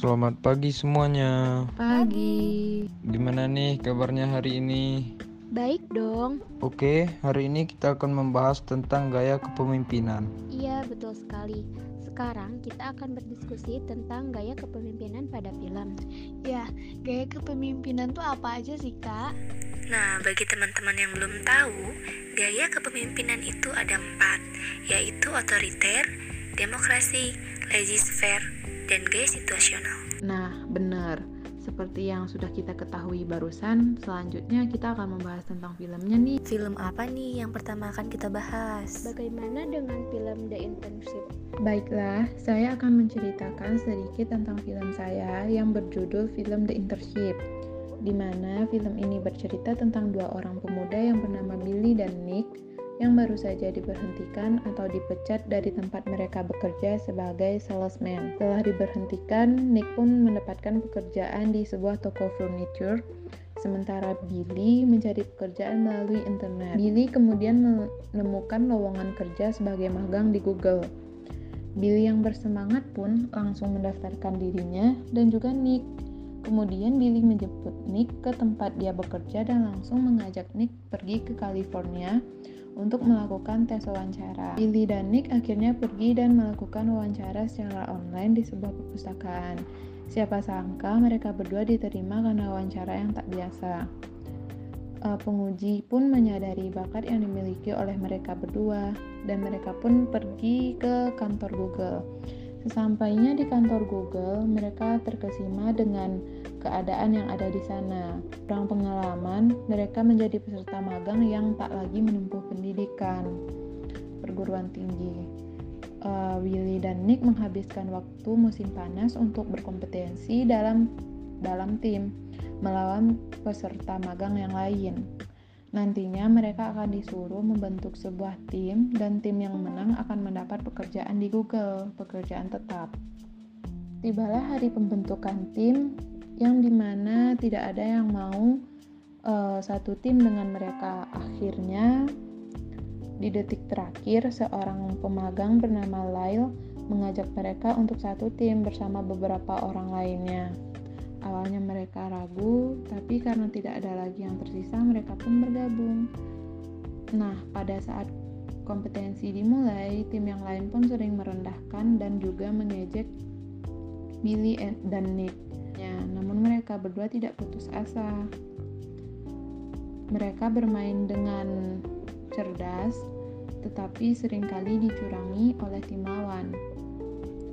Selamat pagi semuanya. Pagi. Gimana nih kabarnya hari ini? Baik dong. Oke, hari ini kita akan membahas tentang gaya kepemimpinan. Iya, betul sekali. Sekarang kita akan berdiskusi tentang gaya kepemimpinan pada film. Ya, gaya kepemimpinan tuh apa aja sih, Kak? Nah, bagi teman-teman yang belum tahu, gaya kepemimpinan itu ada empat, yaitu otoriter, demokrasi, laissez-faire, dan gaya situasional. Nah, benar. Seperti yang sudah kita ketahui barusan, selanjutnya kita akan membahas tentang filmnya nih. Film apa nih yang pertama akan kita bahas? Bagaimana dengan film The Internship? Baiklah, saya akan menceritakan sedikit tentang film saya yang berjudul film The Internship di mana film ini bercerita tentang dua orang pemuda yang bernama Billy dan Nick yang baru saja diberhentikan atau dipecat dari tempat mereka bekerja sebagai salesman. Setelah diberhentikan, Nick pun mendapatkan pekerjaan di sebuah toko furniture, sementara Billy mencari pekerjaan melalui internet. Billy kemudian menemukan lowongan kerja sebagai magang di Google. Billy yang bersemangat pun langsung mendaftarkan dirinya dan juga Nick. Kemudian Billy menjemput Nick ke tempat dia bekerja dan langsung mengajak Nick pergi ke California untuk melakukan tes wawancara. Billy dan Nick akhirnya pergi dan melakukan wawancara secara online di sebuah perpustakaan. Siapa sangka mereka berdua diterima karena wawancara yang tak biasa. Uh, penguji pun menyadari bakat yang dimiliki oleh mereka berdua, dan mereka pun pergi ke kantor Google. Sesampainya di kantor Google, mereka terkesima dengan keadaan yang ada di sana. Kurang pengalaman, mereka menjadi peserta magang yang tak lagi menempuh pendidikan perguruan tinggi. Uh, Willy dan Nick menghabiskan waktu musim panas untuk berkompetensi dalam dalam tim melawan peserta magang yang lain. Nantinya mereka akan disuruh membentuk sebuah tim dan tim yang menang akan mendapat pekerjaan di Google, pekerjaan tetap. Tibalah hari pembentukan tim yang di mana tidak ada yang mau uh, satu tim dengan mereka. Akhirnya di detik terakhir seorang pemagang bernama Lyle mengajak mereka untuk satu tim bersama beberapa orang lainnya. Awalnya mereka ragu, tapi karena tidak ada lagi yang tersisa, mereka pun bergabung. Nah, pada saat kompetensi dimulai, tim yang lain pun sering merendahkan dan juga mengejek Billy dan Nick. Ya, namun mereka berdua tidak putus asa. Mereka bermain dengan cerdas, tetapi sering kali dicurangi oleh tim lawan.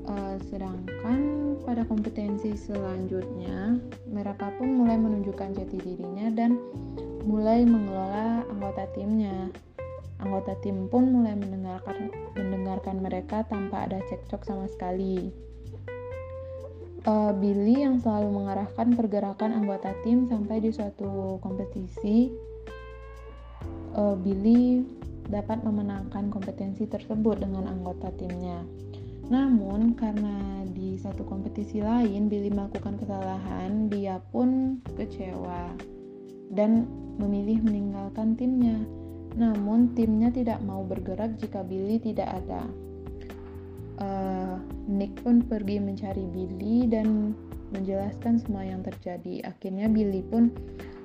Uh, sedangkan pada kompetensi selanjutnya, mereka pun mulai menunjukkan jati dirinya dan mulai mengelola anggota timnya. Anggota tim pun mulai mendengarkan mendengarkan mereka tanpa ada cekcok sama sekali. Uh, Billy yang selalu mengarahkan pergerakan anggota tim sampai di suatu kompetisi, uh, Billy dapat memenangkan kompetensi tersebut dengan anggota timnya. Namun karena di satu kompetisi lain Billy melakukan kesalahan, dia pun kecewa dan memilih meninggalkan timnya. Namun timnya tidak mau bergerak jika Billy tidak ada. Uh, Nick pun pergi mencari Billy dan menjelaskan semua yang terjadi. Akhirnya Billy pun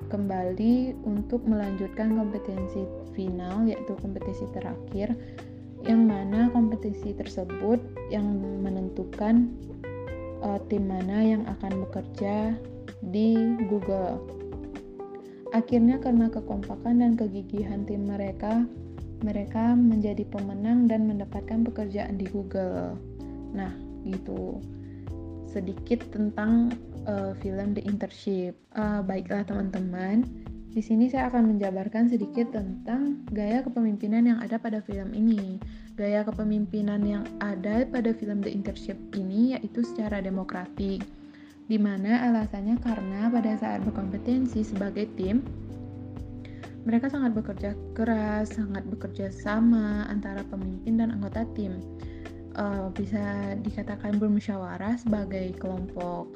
kembali untuk melanjutkan kompetensi final yaitu kompetisi terakhir yang mana kompetisi tersebut yang menentukan uh, tim mana yang akan bekerja di Google. Akhirnya karena kekompakan dan kegigihan tim mereka, mereka menjadi pemenang dan mendapatkan pekerjaan di Google. Nah, gitu. Sedikit tentang uh, film The Internship. Uh, baiklah teman-teman, di sini saya akan menjabarkan sedikit tentang gaya kepemimpinan yang ada pada film ini. Gaya kepemimpinan yang ada pada film The Internship ini yaitu secara demokratik, di mana alasannya karena pada saat berkompetensi sebagai tim, mereka sangat bekerja keras, sangat bekerja sama antara pemimpin dan anggota tim. Uh, bisa dikatakan bermusyawarah sebagai kelompok.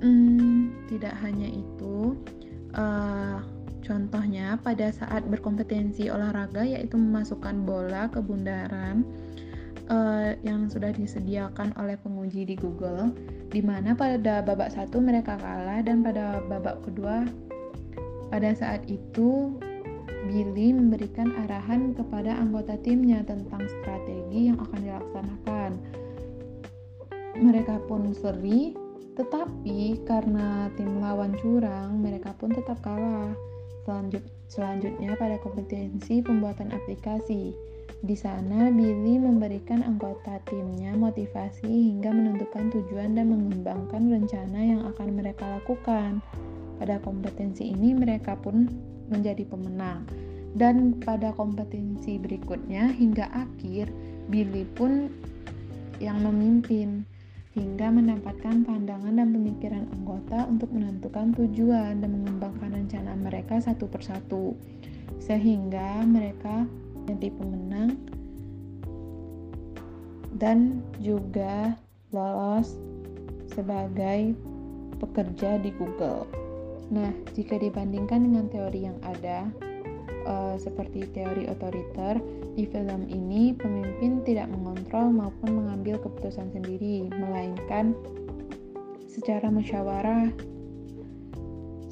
Hmm, tidak hanya itu, Uh, contohnya pada saat berkompetensi olahraga yaitu memasukkan bola ke bundaran, uh, yang sudah disediakan oleh penguji di Google, di mana pada babak satu mereka kalah dan pada babak kedua pada saat itu Billy memberikan arahan kepada anggota timnya tentang strategi yang akan dilaksanakan. Mereka pun seri, tetapi karena tim lawan curang, mereka pun tetap kalah. Selanjut, selanjutnya pada kompetensi pembuatan aplikasi. Di sana, Billy memberikan anggota timnya motivasi hingga menentukan tujuan dan mengembangkan rencana yang akan mereka lakukan. Pada kompetensi ini, mereka pun menjadi pemenang. Dan pada kompetensi berikutnya hingga akhir, Billy pun yang memimpin hingga mendapatkan pandangan dan pemikiran anggota untuk menentukan tujuan dan mengembangkan rencana mereka satu persatu sehingga mereka menjadi pemenang dan juga lolos sebagai pekerja di Google. Nah, jika dibandingkan dengan teori yang ada, uh, seperti teori otoriter, di film ini pemimpin tidak mengontrol maupun mengambil keputusan sendiri, melainkan secara musyawarah.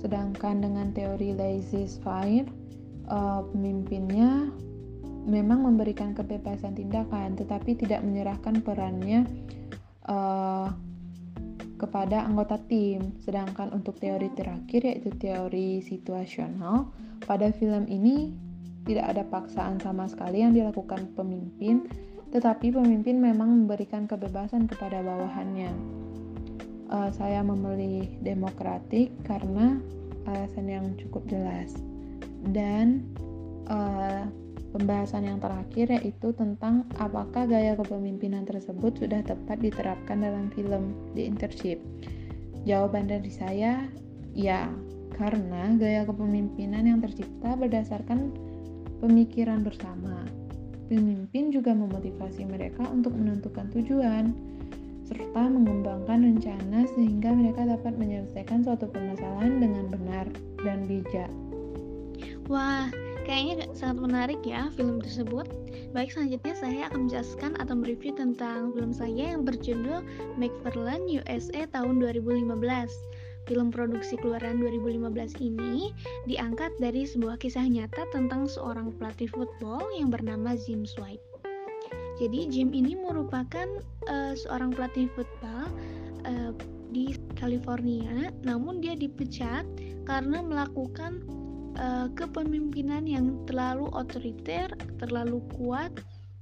Sedangkan dengan teori laissez-faire, uh, pemimpinnya memang memberikan kebebasan tindakan, tetapi tidak menyerahkan perannya uh, kepada anggota tim. Sedangkan untuk teori terakhir yaitu teori situasional, pada film ini tidak ada paksaan sama sekali yang dilakukan pemimpin, tetapi pemimpin memang memberikan kebebasan kepada bawahannya. Uh, saya memilih demokratik karena alasan yang cukup jelas. Dan uh, Pembahasan yang terakhir yaitu tentang apakah gaya kepemimpinan tersebut sudah tepat diterapkan dalam film The Internship. Jawaban dari saya, ya, karena gaya kepemimpinan yang tercipta berdasarkan pemikiran bersama. Pemimpin juga memotivasi mereka untuk menentukan tujuan, serta mengembangkan rencana sehingga mereka dapat menyelesaikan suatu permasalahan dengan benar dan bijak. Wah, Kayaknya sangat menarik ya film tersebut. Baik, selanjutnya saya akan menjelaskan atau mereview tentang film saya yang berjudul McFarland USA tahun 2015. Film produksi keluaran 2015 ini diangkat dari sebuah kisah nyata tentang seorang pelatih football yang bernama Jim White. Jadi Jim ini merupakan uh, seorang pelatih football uh, di California, namun dia dipecat karena melakukan uh, kepemimpinan yang terlalu otoriter, terlalu kuat,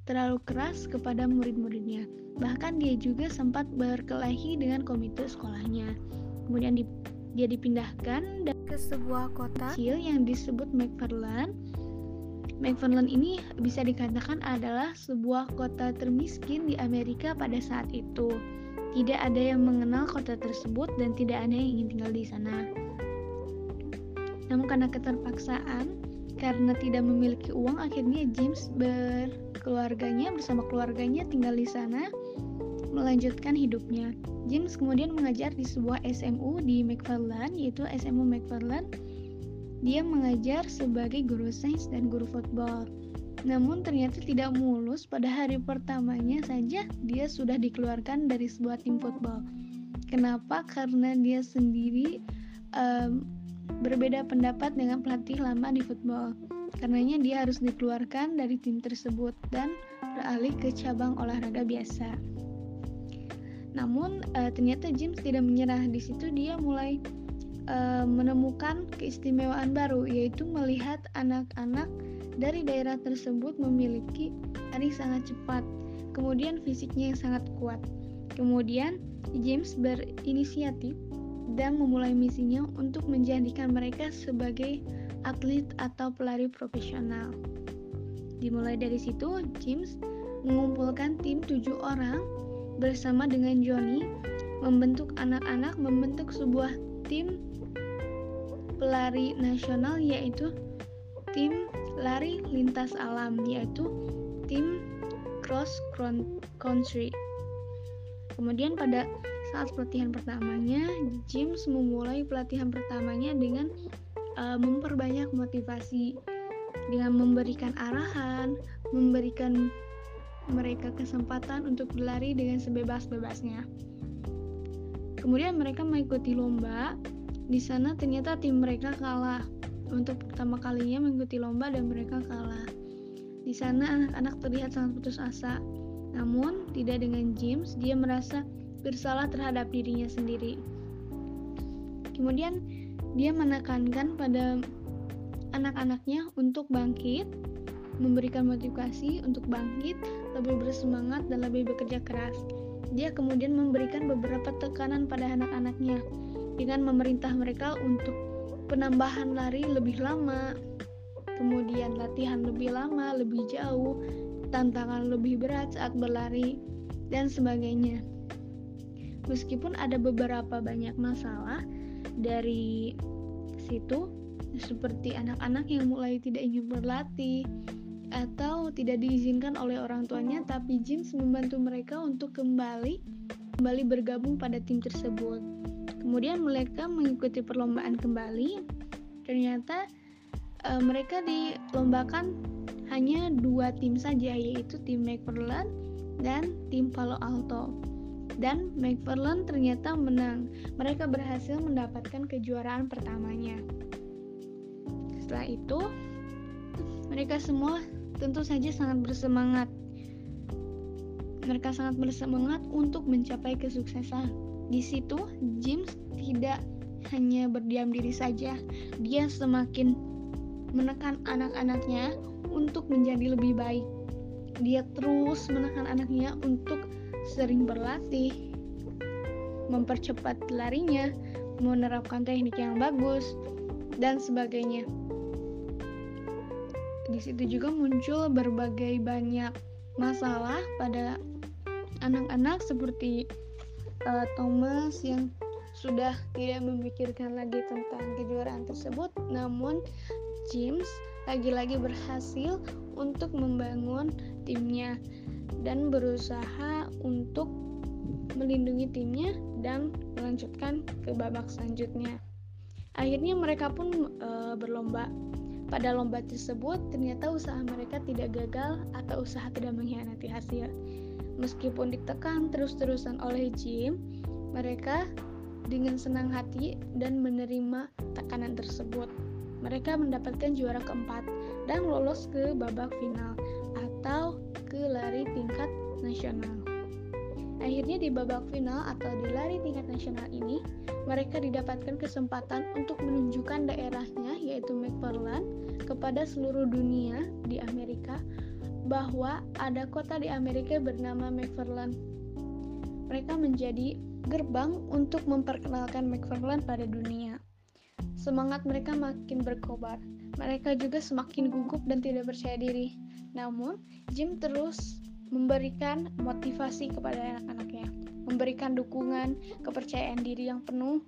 terlalu keras kepada murid-muridnya. Bahkan dia juga sempat berkelahi dengan komite sekolahnya. Kemudian di, dia dipindahkan ke sebuah kota kecil yang disebut McFarland. McFarland ini bisa dikatakan adalah sebuah kota termiskin di Amerika pada saat itu. Tidak ada yang mengenal kota tersebut dan tidak ada yang ingin tinggal di sana. Namun karena keterpaksaan, karena tidak memiliki uang, akhirnya James berkeluarganya bersama keluarganya tinggal di sana melanjutkan hidupnya. James kemudian mengajar di sebuah SMU di McFarland, yaitu SMU McFarland. Dia mengajar sebagai guru sains dan guru football. Namun ternyata tidak mulus pada hari pertamanya saja dia sudah dikeluarkan dari sebuah tim football. Kenapa? Karena dia sendiri um, berbeda pendapat dengan pelatih lama di football. Karenanya dia harus dikeluarkan dari tim tersebut dan beralih ke cabang olahraga biasa. Namun e, ternyata James tidak menyerah. Di situ dia mulai e, menemukan keistimewaan baru yaitu melihat anak-anak dari daerah tersebut memiliki lari sangat cepat, kemudian fisiknya yang sangat kuat. Kemudian James berinisiatif dan memulai misinya untuk menjadikan mereka sebagai atlet atau pelari profesional. Dimulai dari situ, James mengumpulkan tim tujuh orang bersama dengan Johnny membentuk anak-anak membentuk sebuah tim pelari nasional yaitu tim lari lintas alam yaitu tim cross country. Kemudian pada saat pelatihan pertamanya, James memulai pelatihan pertamanya dengan uh, memperbanyak motivasi dengan memberikan arahan, memberikan mereka kesempatan untuk berlari dengan sebebas-bebasnya. Kemudian mereka mengikuti lomba. Di sana ternyata tim mereka kalah. Untuk pertama kalinya mengikuti lomba dan mereka kalah. Di sana anak-anak terlihat sangat putus asa. Namun, tidak dengan James, dia merasa bersalah terhadap dirinya sendiri. Kemudian, dia menekankan pada anak-anaknya untuk bangkit, memberikan motivasi untuk bangkit, lebih bersemangat, dan lebih bekerja keras. Dia kemudian memberikan beberapa tekanan pada anak-anaknya dengan memerintah mereka untuk penambahan lari lebih lama, kemudian latihan lebih lama, lebih jauh, tantangan lebih berat saat berlari, dan sebagainya. Meskipun ada beberapa banyak masalah dari situ, seperti anak-anak yang mulai tidak ingin berlatih atau tidak diizinkan oleh orang tuanya, tapi James membantu mereka untuk kembali kembali bergabung pada tim tersebut. Kemudian mereka mengikuti perlombaan kembali. Ternyata e, mereka dilombakan hanya dua tim saja, yaitu tim McFarland dan tim Palo Alto. Dan McFarland ternyata menang. Mereka berhasil mendapatkan kejuaraan pertamanya. Setelah itu, mereka semua tentu saja sangat bersemangat. Mereka sangat bersemangat untuk mencapai kesuksesan. Di situ, James tidak hanya berdiam diri saja, dia semakin menekan anak-anaknya untuk menjadi lebih baik. Dia terus menekan anaknya untuk sering berlatih, mempercepat larinya, menerapkan teknik yang bagus, dan sebagainya. Di situ juga muncul berbagai banyak masalah pada anak-anak seperti uh, Thomas yang sudah tidak memikirkan lagi tentang kejuaraan tersebut, namun James lagi-lagi berhasil untuk membangun timnya dan berusaha untuk melindungi timnya dan melanjutkan ke babak selanjutnya. Akhirnya mereka pun e, berlomba. Pada lomba tersebut ternyata usaha mereka tidak gagal atau usaha tidak mengkhianati hasil. Meskipun ditekan terus-terusan oleh Jim, mereka dengan senang hati dan menerima tekanan tersebut. Mereka mendapatkan juara keempat dan lolos ke babak final atau ke lari tingkat nasional. Akhirnya di babak final atau di lari tingkat nasional ini, mereka didapatkan kesempatan untuk menunjukkan daerahnya yaitu McFarland kepada seluruh dunia di Amerika bahwa ada kota di Amerika bernama McFarland. Mereka menjadi gerbang untuk memperkenalkan McFarland pada dunia. Semangat mereka makin berkobar. Mereka juga semakin gugup dan tidak percaya diri. Namun, Jim terus memberikan motivasi kepada anak-anaknya, memberikan dukungan, kepercayaan diri yang penuh,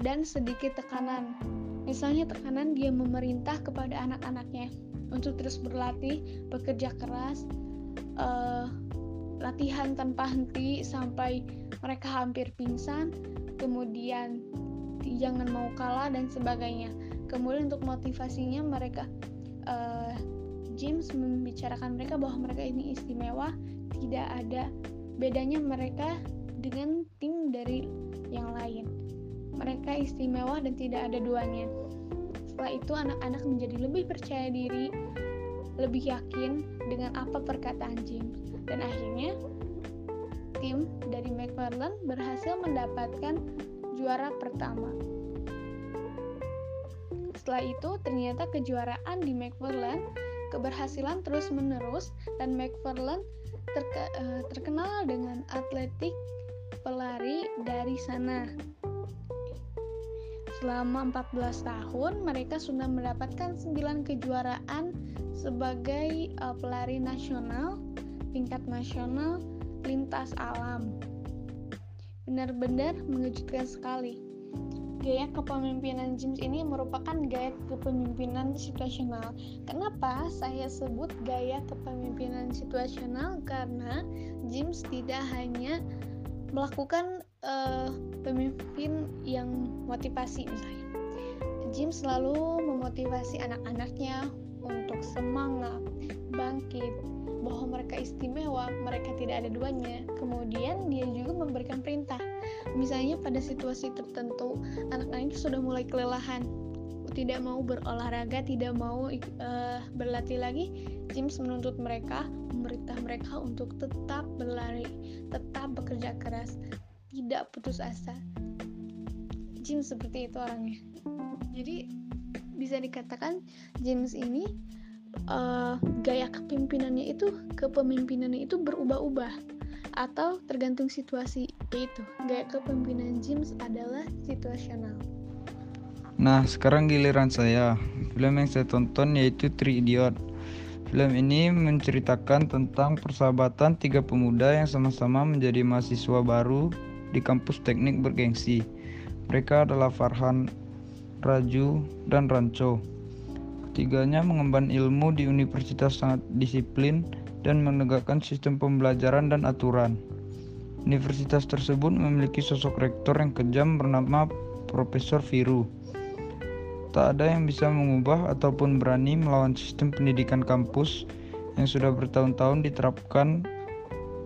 dan sedikit tekanan. Misalnya tekanan dia memerintah kepada anak-anaknya untuk terus berlatih, bekerja keras, uh, latihan tanpa henti sampai mereka hampir pingsan, kemudian jangan mau kalah dan sebagainya. Kemudian untuk motivasinya mereka uh, James membicarakan mereka bahwa mereka ini istimewa, tidak ada bedanya mereka dengan tim dari yang lain. Mereka istimewa dan tidak ada duanya. Setelah itu anak-anak menjadi lebih percaya diri, lebih yakin dengan apa perkataan James. Dan akhirnya tim dari McFarland berhasil mendapatkan juara pertama. Setelah itu ternyata kejuaraan di McFarland keberhasilan terus-menerus dan McFarland terke eh, terkenal dengan atletik pelari dari sana. Selama 14 tahun, mereka sudah mendapatkan 9 kejuaraan sebagai uh, pelari nasional, tingkat nasional, lintas alam. Benar-benar mengejutkan sekali. Gaya kepemimpinan James ini merupakan gaya kepemimpinan situasional. Kenapa saya sebut gaya kepemimpinan situasional? Karena James tidak hanya melakukan uh, pemimpin yang motivasi misalnya. Jim selalu memotivasi anak-anaknya untuk semangat bangkit bahwa mereka istimewa, mereka tidak ada duanya. Kemudian dia juga memberikan perintah. Misalnya pada situasi tertentu, anak-anak sudah mulai kelelahan, tidak mau berolahraga, tidak mau uh, berlatih lagi. James menuntut mereka, memerintah mereka untuk tetap berlari, tetap bekerja keras, tidak putus asa. James seperti itu orangnya. Jadi bisa dikatakan James ini uh, gaya kepemimpinannya itu kepemimpinannya itu berubah-ubah atau tergantung situasi yaitu gaya kepemimpinan James adalah situasional. Nah, sekarang giliran saya. Film yang saya tonton yaitu Three Idiot. Film ini menceritakan tentang persahabatan tiga pemuda yang sama-sama menjadi mahasiswa baru di kampus teknik bergengsi. Mereka adalah Farhan, Raju, dan Ranco. Ketiganya mengemban ilmu di universitas sangat disiplin dan menegakkan sistem pembelajaran dan aturan. Universitas tersebut memiliki sosok rektor yang kejam bernama Profesor Viru. Tak ada yang bisa mengubah ataupun berani melawan sistem pendidikan kampus yang sudah bertahun-tahun diterapkan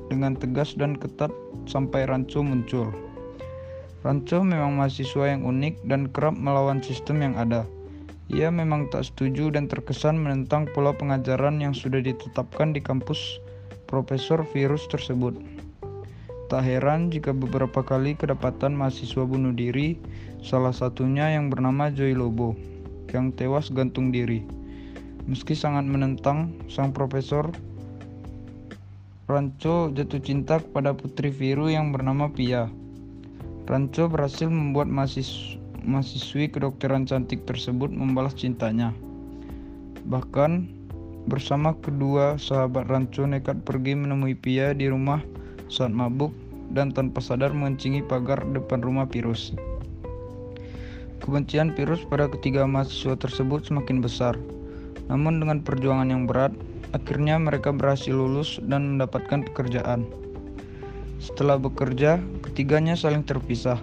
dengan tegas dan ketat sampai Ranco muncul. Ranco memang mahasiswa yang unik dan kerap melawan sistem yang ada. Ia memang tak setuju dan terkesan menentang pola pengajaran yang sudah ditetapkan di kampus Profesor Virus tersebut. Tak heran jika beberapa kali kedapatan mahasiswa bunuh diri, salah satunya yang bernama Joy Lobo, yang tewas gantung diri. Meski sangat menentang, sang profesor Ranco jatuh cinta kepada putri Viru yang bernama Pia. Ranco berhasil membuat mahasiswa mahasiswi kedokteran cantik tersebut membalas cintanya. Bahkan bersama kedua sahabat Ranco nekat pergi menemui Pia di rumah saat mabuk dan tanpa sadar mengencingi pagar depan rumah Pirus. Kebencian Pirus pada ketiga mahasiswa tersebut semakin besar. Namun dengan perjuangan yang berat, akhirnya mereka berhasil lulus dan mendapatkan pekerjaan. Setelah bekerja, ketiganya saling terpisah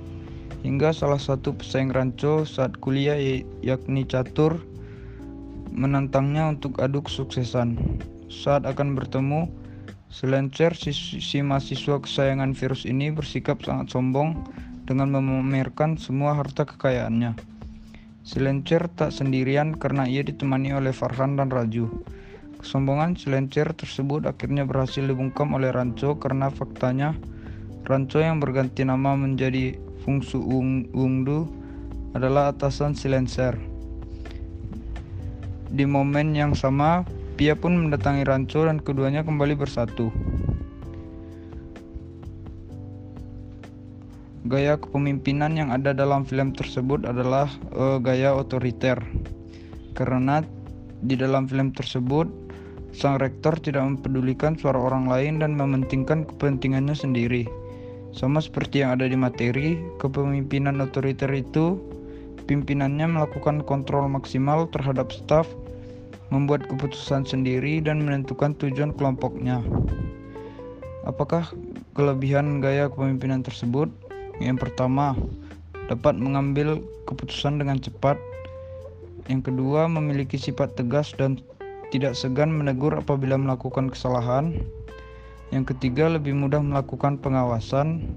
hingga salah satu pesaing ranco saat kuliah yakni Catur menantangnya untuk adu kesuksesan. Saat akan bertemu, Selencer si, si mahasiswa kesayangan virus ini bersikap sangat sombong dengan memamerkan semua harta kekayaannya. Selencer tak sendirian karena ia ditemani oleh Farhan dan Raju. Kesombongan Selencer tersebut akhirnya berhasil dibungkam oleh Ranco karena faktanya Ranco yang berganti nama menjadi Fungsu Wungdu adalah atasan Silencer. Di momen yang sama, Pia pun mendatangi Ranco dan keduanya kembali bersatu. Gaya kepemimpinan yang ada dalam film tersebut adalah uh, gaya otoriter. Karena di dalam film tersebut, sang rektor tidak mempedulikan suara orang lain dan mementingkan kepentingannya sendiri. Sama seperti yang ada di materi, kepemimpinan otoriter itu pimpinannya melakukan kontrol maksimal terhadap staf, membuat keputusan sendiri dan menentukan tujuan kelompoknya. Apakah kelebihan gaya kepemimpinan tersebut? Yang pertama, dapat mengambil keputusan dengan cepat. Yang kedua, memiliki sifat tegas dan tidak segan menegur apabila melakukan kesalahan. Yang ketiga, lebih mudah melakukan pengawasan.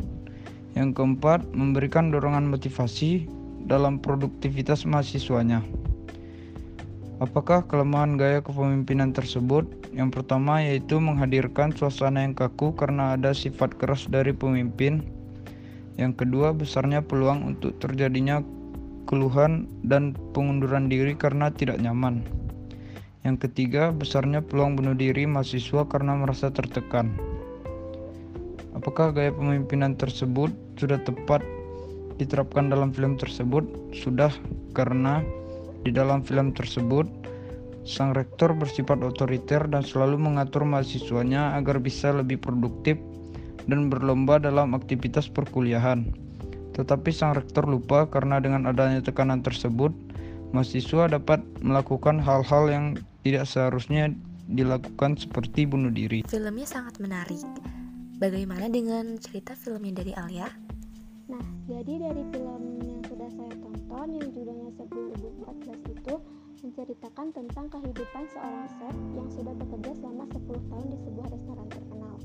Yang keempat, memberikan dorongan motivasi dalam produktivitas mahasiswanya. Apakah kelemahan gaya kepemimpinan tersebut? Yang pertama yaitu menghadirkan suasana yang kaku karena ada sifat keras dari pemimpin. Yang kedua, besarnya peluang untuk terjadinya keluhan dan pengunduran diri karena tidak nyaman. Yang ketiga, besarnya peluang bunuh diri mahasiswa karena merasa tertekan. Apakah gaya pemimpinan tersebut sudah tepat diterapkan dalam film tersebut? Sudah, karena di dalam film tersebut sang rektor bersifat otoriter dan selalu mengatur mahasiswanya agar bisa lebih produktif dan berlomba dalam aktivitas perkuliahan. Tetapi sang rektor lupa karena dengan adanya tekanan tersebut, mahasiswa dapat melakukan hal-hal yang tidak seharusnya dilakukan seperti bunuh diri. Filmnya sangat menarik. Bagaimana dengan cerita filmnya dari Alia? Nah, jadi dari film yang sudah saya tonton menceritakan tentang kehidupan seorang chef yang sudah bekerja selama 10 tahun di sebuah restoran terkenal.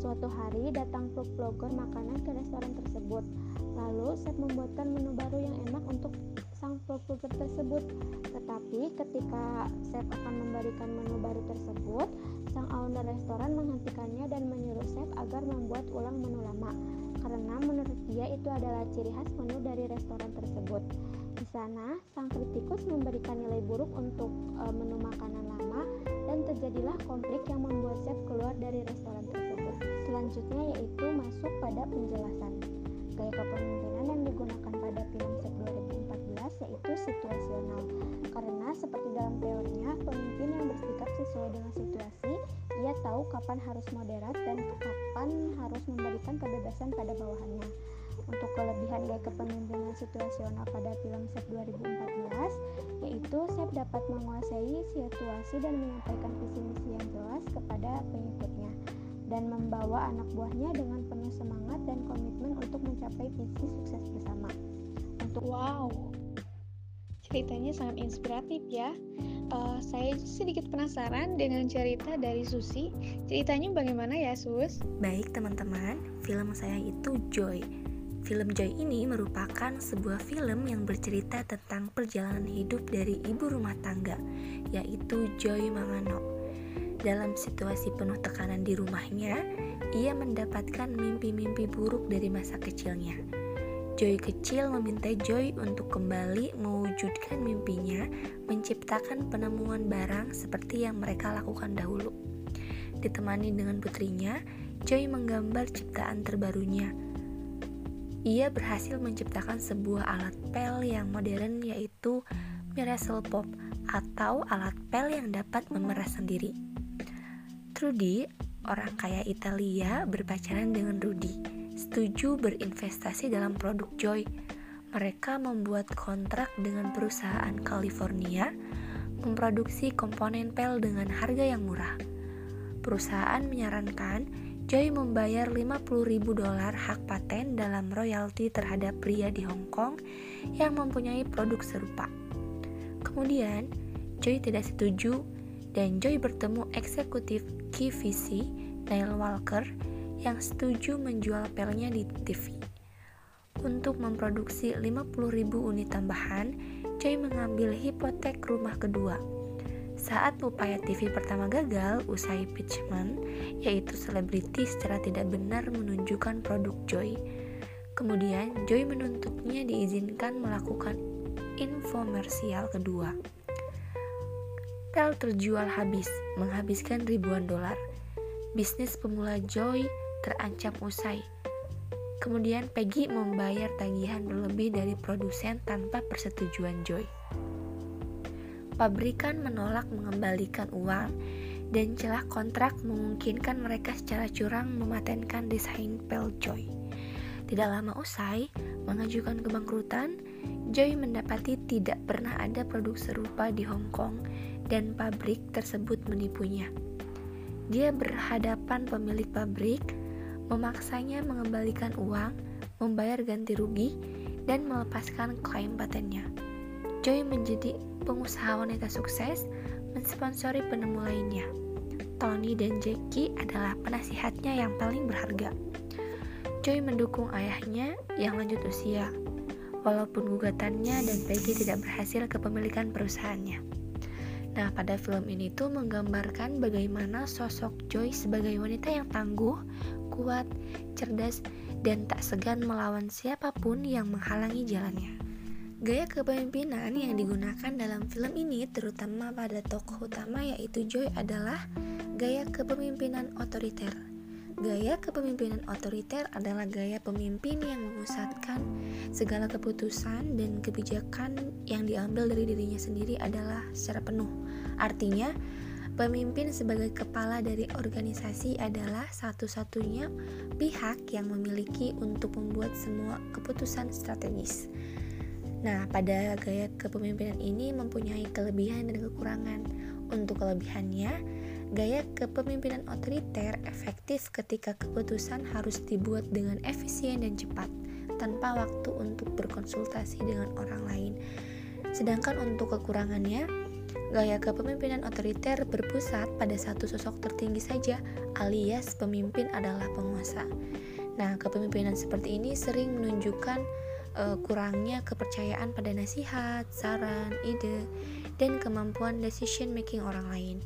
Suatu hari datang vlogger makanan ke restoran tersebut. Lalu chef membuatkan menu baru yang enak untuk sang vlogger tersebut. Tetapi ketika chef akan memberikan menu baru tersebut, sang owner restoran menghentikannya dan menyuruh chef agar membuat ulang menu lama karena menurut dia itu adalah ciri khas menu dari restoran tersebut. Di sana, sang kritikus memberikan nilai buruk untuk e, menu makanan lama dan terjadilah konflik yang membuat chef keluar dari restoran tersebut. Selanjutnya yaitu masuk pada penjelasan. Gaya kepemimpinan yang digunakan pada film Chef 2014 yaitu situasional. Karena seperti dalam teorinya, pemimpin yang bersikap sesuai dengan situasi ia tahu kapan harus moderat dan kapan harus memberikan kebebasan pada bawahannya. Untuk kelebihan gaya kepemimpinan situasional pada film Sep 2014, yaitu Sep dapat menguasai situasi dan menyampaikan visi misi yang jelas kepada pengikutnya dan membawa anak buahnya dengan penuh semangat dan komitmen untuk mencapai visi sukses bersama. Untuk wow, ceritanya sangat inspiratif ya. Uh, saya sedikit penasaran dengan cerita dari Susi. Ceritanya bagaimana ya, Sus? Baik, teman-teman. Film saya itu Joy. Film Joy ini merupakan sebuah film yang bercerita tentang perjalanan hidup dari ibu rumah tangga, yaitu Joy Mangano. Dalam situasi penuh tekanan di rumahnya, ia mendapatkan mimpi-mimpi buruk dari masa kecilnya. Joy kecil meminta Joy untuk kembali mewujudkan mimpinya menciptakan penemuan barang seperti yang mereka lakukan dahulu. Ditemani dengan putrinya, Joy menggambar ciptaan terbarunya. Ia berhasil menciptakan sebuah alat pel yang modern yaitu Miracle Pop atau alat pel yang dapat memeras sendiri. Trudy, orang kaya Italia, berpacaran dengan Rudy setuju berinvestasi dalam produk Joy. Mereka membuat kontrak dengan perusahaan California memproduksi komponen pel dengan harga yang murah. Perusahaan menyarankan Joy membayar 50.000 dolar hak paten dalam royalti terhadap pria di Hong Kong yang mempunyai produk serupa. Kemudian, Joy tidak setuju dan Joy bertemu eksekutif KVC, Neil Walker, yang setuju menjual pelnya di TV. Untuk memproduksi 50.000 unit tambahan, Joy mengambil hipotek rumah kedua. Saat upaya TV pertama gagal usai pitchment, yaitu selebriti secara tidak benar menunjukkan produk Joy. Kemudian, Joy menuntutnya diizinkan melakukan infomersial kedua. Pel terjual habis, menghabiskan ribuan dolar. Bisnis pemula Joy terancam usai. Kemudian Peggy membayar tagihan berlebih dari produsen tanpa persetujuan Joy. Pabrikan menolak mengembalikan uang dan celah kontrak memungkinkan mereka secara curang mematenkan desain pel Joy. Tidak lama usai mengajukan kebangkrutan, Joy mendapati tidak pernah ada produk serupa di Hong Kong dan pabrik tersebut menipunya. Dia berhadapan pemilik pabrik memaksanya mengembalikan uang, membayar ganti rugi, dan melepaskan klaim patennya. Joy menjadi pengusaha wanita sukses, mensponsori penemu lainnya. Tony dan Jackie adalah penasihatnya yang paling berharga. Joy mendukung ayahnya yang lanjut usia, walaupun gugatannya dan Peggy tidak berhasil kepemilikan perusahaannya. Nah, pada film ini tuh menggambarkan bagaimana sosok Joy sebagai wanita yang tangguh, kuat, cerdas, dan tak segan melawan siapa pun yang menghalangi jalannya. Gaya kepemimpinan yang digunakan dalam film ini terutama pada tokoh utama yaitu Joy adalah gaya kepemimpinan otoriter. Gaya kepemimpinan otoriter adalah gaya pemimpin yang memusatkan segala keputusan dan kebijakan yang diambil dari dirinya sendiri adalah secara penuh. Artinya, Pemimpin sebagai kepala dari organisasi adalah satu-satunya pihak yang memiliki untuk membuat semua keputusan strategis. Nah, pada gaya kepemimpinan ini mempunyai kelebihan dan kekurangan. Untuk kelebihannya, gaya kepemimpinan otoriter efektif ketika keputusan harus dibuat dengan efisien dan cepat, tanpa waktu untuk berkonsultasi dengan orang lain. Sedangkan untuk kekurangannya, Gaya kepemimpinan otoriter berpusat pada satu sosok tertinggi saja, alias pemimpin adalah penguasa. Nah, kepemimpinan seperti ini sering menunjukkan uh, kurangnya kepercayaan pada nasihat, saran, ide, dan kemampuan decision making orang lain.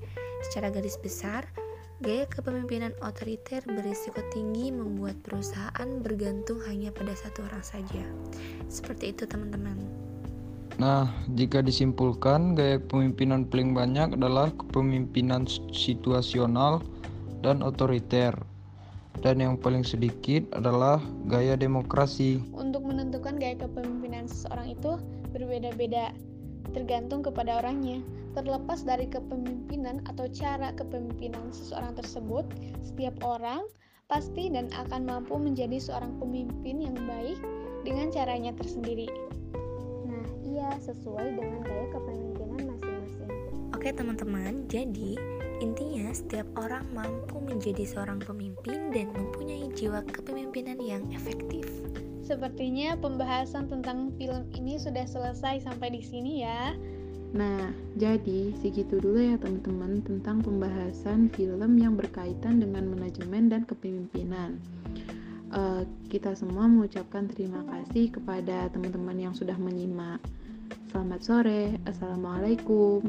Secara garis besar, gaya kepemimpinan otoriter berisiko tinggi membuat perusahaan bergantung hanya pada satu orang saja. Seperti itu, teman-teman. Nah, jika disimpulkan, gaya kepemimpinan paling banyak adalah kepemimpinan situasional dan otoriter dan yang paling sedikit adalah gaya demokrasi. Untuk menentukan gaya kepemimpinan seseorang itu berbeda-beda, tergantung kepada orangnya. Terlepas dari kepemimpinan atau cara kepemimpinan seseorang tersebut, setiap orang pasti dan akan mampu menjadi seorang pemimpin yang baik dengan caranya tersendiri. Nah, iya sesuai dengan gaya kepemimpinan masing-masing. Oke, teman-teman, jadi Intinya, setiap orang mampu menjadi seorang pemimpin dan mempunyai jiwa kepemimpinan yang efektif. Sepertinya pembahasan tentang film ini sudah selesai sampai di sini ya. Nah, jadi segitu dulu ya teman-teman tentang pembahasan film yang berkaitan dengan manajemen dan kepemimpinan. Uh, kita semua mengucapkan terima kasih kepada teman-teman yang sudah menyimak. Selamat sore, assalamualaikum.